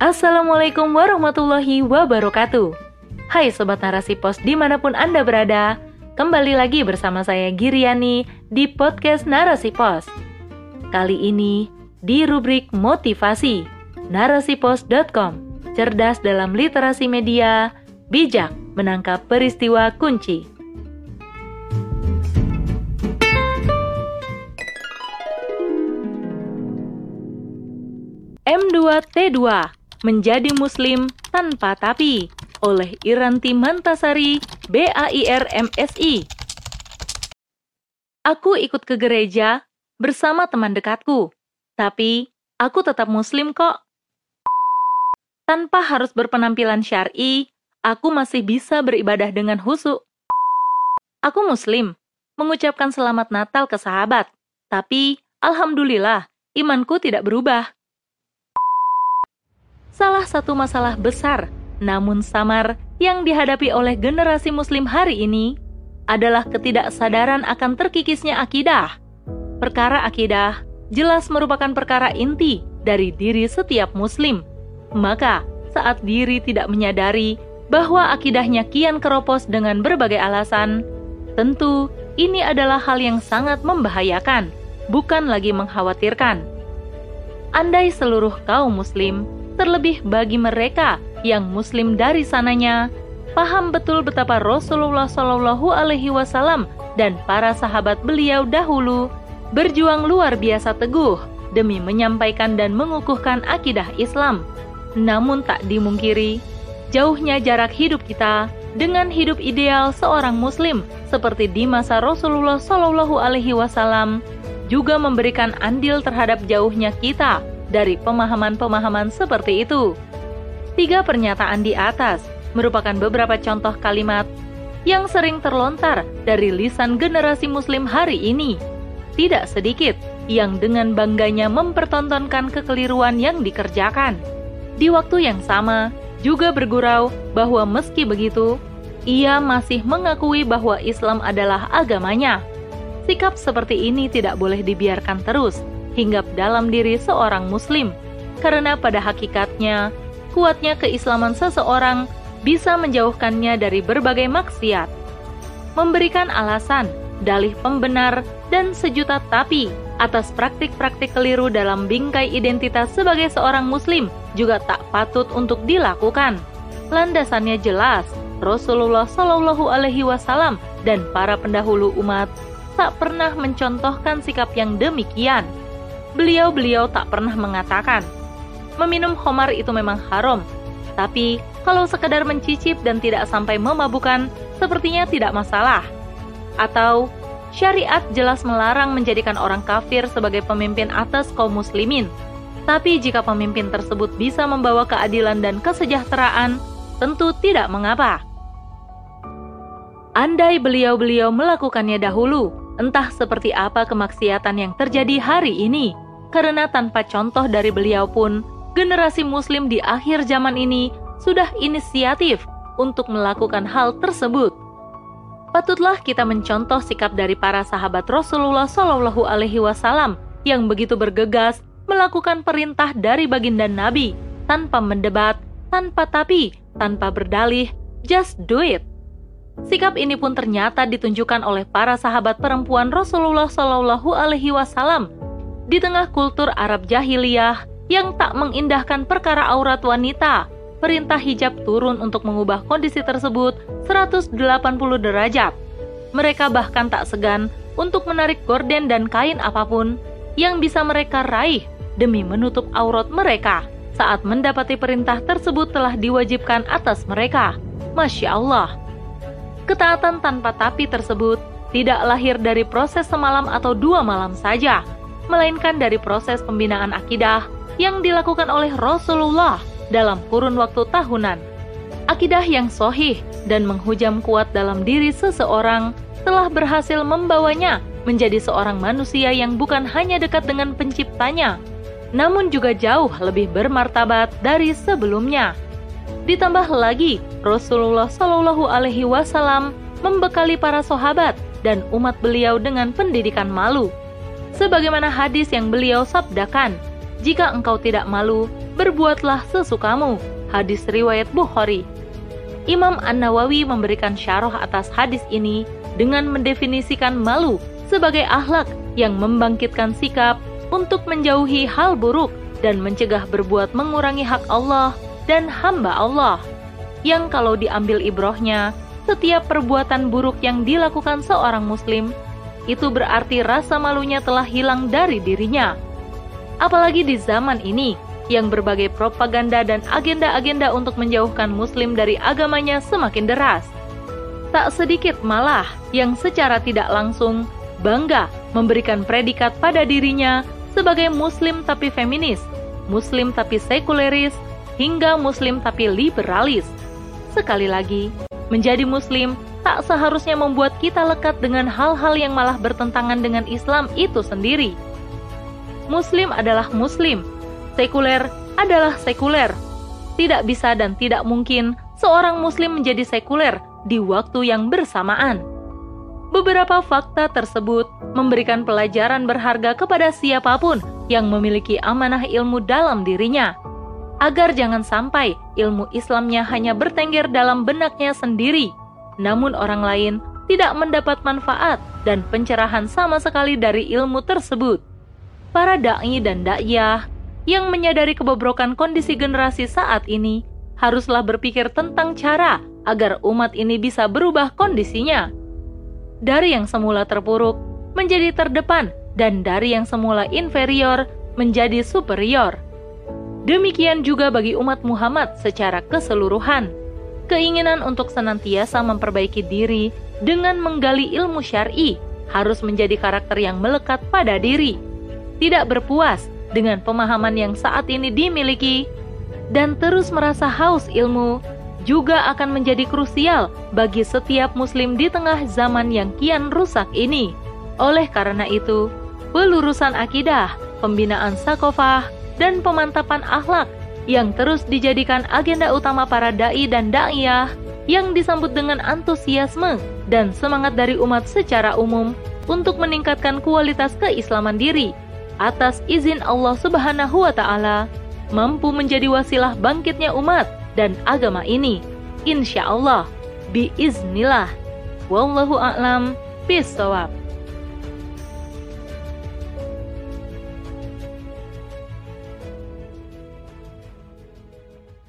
Assalamualaikum warahmatullahi wabarakatuh. Hai Sobat Narasi Pos di mana pun Anda berada, kembali lagi bersama saya Giriani di podcast Narasi Pos. Kali ini di rubrik motivasi, narasipos.com, cerdas dalam literasi media, bijak menangkap peristiwa kunci. M2T2 Menjadi Muslim Tanpa Tapi oleh Iranti Mantasari, BAIR MSI. Aku ikut ke gereja bersama teman dekatku, tapi aku tetap muslim kok. Tanpa harus berpenampilan syari, aku masih bisa beribadah dengan husuk. Aku muslim, mengucapkan selamat Natal ke sahabat, tapi alhamdulillah imanku tidak berubah. Salah satu masalah besar namun samar yang dihadapi oleh generasi muslim hari ini adalah ketidaksadaran akan terkikisnya akidah. Perkara akidah jelas merupakan perkara inti dari diri setiap muslim. Maka, saat diri tidak menyadari bahwa akidahnya kian keropos dengan berbagai alasan, tentu ini adalah hal yang sangat membahayakan, bukan lagi mengkhawatirkan. Andai seluruh kaum muslim terlebih bagi mereka yang muslim dari sananya, paham betul betapa Rasulullah Shallallahu Alaihi Wasallam dan para sahabat beliau dahulu berjuang luar biasa teguh demi menyampaikan dan mengukuhkan akidah Islam. Namun tak dimungkiri, jauhnya jarak hidup kita dengan hidup ideal seorang Muslim seperti di masa Rasulullah Shallallahu Alaihi Wasallam juga memberikan andil terhadap jauhnya kita dari pemahaman-pemahaman seperti itu. Tiga pernyataan di atas merupakan beberapa contoh kalimat yang sering terlontar dari lisan generasi Muslim hari ini. Tidak sedikit yang dengan bangganya mempertontonkan kekeliruan yang dikerjakan. Di waktu yang sama, juga bergurau bahwa meski begitu, ia masih mengakui bahwa Islam adalah agamanya. Sikap seperti ini tidak boleh dibiarkan terus, hinggap dalam diri seorang Muslim, karena pada hakikatnya kuatnya keislaman seseorang bisa menjauhkannya dari berbagai maksiat. Memberikan alasan, dalih pembenar, dan sejuta tapi atas praktik-praktik keliru dalam bingkai identitas sebagai seorang Muslim juga tak patut untuk dilakukan. Landasannya jelas, Rasulullah Shallallahu Alaihi Wasallam dan para pendahulu umat tak pernah mencontohkan sikap yang demikian beliau-beliau tak pernah mengatakan, meminum homar itu memang haram, tapi kalau sekedar mencicip dan tidak sampai memabukan, sepertinya tidak masalah. Atau, syariat jelas melarang menjadikan orang kafir sebagai pemimpin atas kaum muslimin. Tapi jika pemimpin tersebut bisa membawa keadilan dan kesejahteraan, tentu tidak mengapa. Andai beliau-beliau melakukannya dahulu, entah seperti apa kemaksiatan yang terjadi hari ini, karena tanpa contoh dari beliau pun, generasi Muslim di akhir zaman ini sudah inisiatif untuk melakukan hal tersebut. Patutlah kita mencontoh sikap dari para sahabat Rasulullah Shallallahu Alaihi Wasallam yang begitu bergegas melakukan perintah dari baginda Nabi tanpa mendebat, tanpa tapi, tanpa berdalih, just do it. Sikap ini pun ternyata ditunjukkan oleh para sahabat perempuan Rasulullah Shallallahu Alaihi Wasallam di tengah kultur Arab jahiliyah yang tak mengindahkan perkara aurat wanita. Perintah hijab turun untuk mengubah kondisi tersebut 180 derajat. Mereka bahkan tak segan untuk menarik gorden dan kain apa pun yang bisa mereka raih demi menutup aurat mereka saat mendapati perintah tersebut telah diwajibkan atas mereka. Masya Allah, ketaatan tanpa tapi tersebut tidak lahir dari proses semalam atau dua malam saja, melainkan dari proses pembinaan akidah yang dilakukan oleh Rasulullah dalam kurun waktu tahunan. Akidah yang sohih dan menghujam kuat dalam diri seseorang telah berhasil membawanya menjadi seorang manusia yang bukan hanya dekat dengan penciptanya, namun juga jauh lebih bermartabat dari sebelumnya. Ditambah lagi, Rasulullah Shallallahu Alaihi Wasallam membekali para sahabat dan umat beliau dengan pendidikan malu. Sebagaimana hadis yang beliau sabdakan, jika engkau tidak malu, berbuatlah sesukamu. Hadis riwayat Bukhari. Imam An-Nawawi memberikan syarah atas hadis ini dengan mendefinisikan malu sebagai akhlak yang membangkitkan sikap untuk menjauhi hal buruk dan mencegah berbuat mengurangi hak Allah dan hamba Allah. Yang kalau diambil ibrohnya, setiap perbuatan buruk yang dilakukan seorang muslim, itu berarti rasa malunya telah hilang dari dirinya apalagi di zaman ini yang berbagai propaganda dan agenda-agenda untuk menjauhkan Muslim dari agamanya semakin deras. Tak sedikit malah yang secara tidak langsung bangga memberikan predikat pada dirinya sebagai Muslim tapi feminis, Muslim tapi sekuleris, hingga Muslim tapi liberalis. Sekali lagi, menjadi Muslim tak seharusnya membuat kita lekat dengan hal-hal yang malah bertentangan dengan Islam itu sendiri. Muslim adalah Muslim, sekuler adalah sekuler. Tidak bisa dan tidak mungkin seorang Muslim menjadi sekuler di waktu yang bersamaan. Beberapa fakta tersebut memberikan pelajaran berharga kepada siapa pun yang memiliki amanah ilmu dalam dirinya, agar jangan sampai ilmu Islamnya hanya bertengger dalam benaknya sendiri, namun orang lain tidak mendapat manfaat dan pencerahan sama sekali dari ilmu tersebut para dai dan dakyah yang menyadari kebobrokan kondisi generasi saat ini haruslah berpikir tentang cara agar umat ini bisa berubah kondisinya. Dari yang semula terpuruk menjadi terdepan dan dari yang semula inferior menjadi superior. Demikian juga bagi umat Muhammad secara keseluruhan. Keinginan untuk senantiasa memperbaiki diri dengan menggali ilmu syar'i harus menjadi karakter yang melekat pada diri tidak berpuas dengan pemahaman yang saat ini dimiliki, dan terus merasa haus ilmu, juga akan menjadi krusial bagi setiap Muslim di tengah zaman yang kian rusak ini. Oleh karena itu, pelurusan akidah, pembinaan sakofah, dan pemantapan akhlak yang terus dijadikan agenda utama para dai dan daiyah yang disambut dengan antusiasme dan semangat dari umat secara umum untuk meningkatkan kualitas keislaman diri atas izin Allah Subhanahu wa taala mampu menjadi wasilah bangkitnya umat dan agama ini. Insya Allah, biiznillah. Wallahu a'lam bisawab.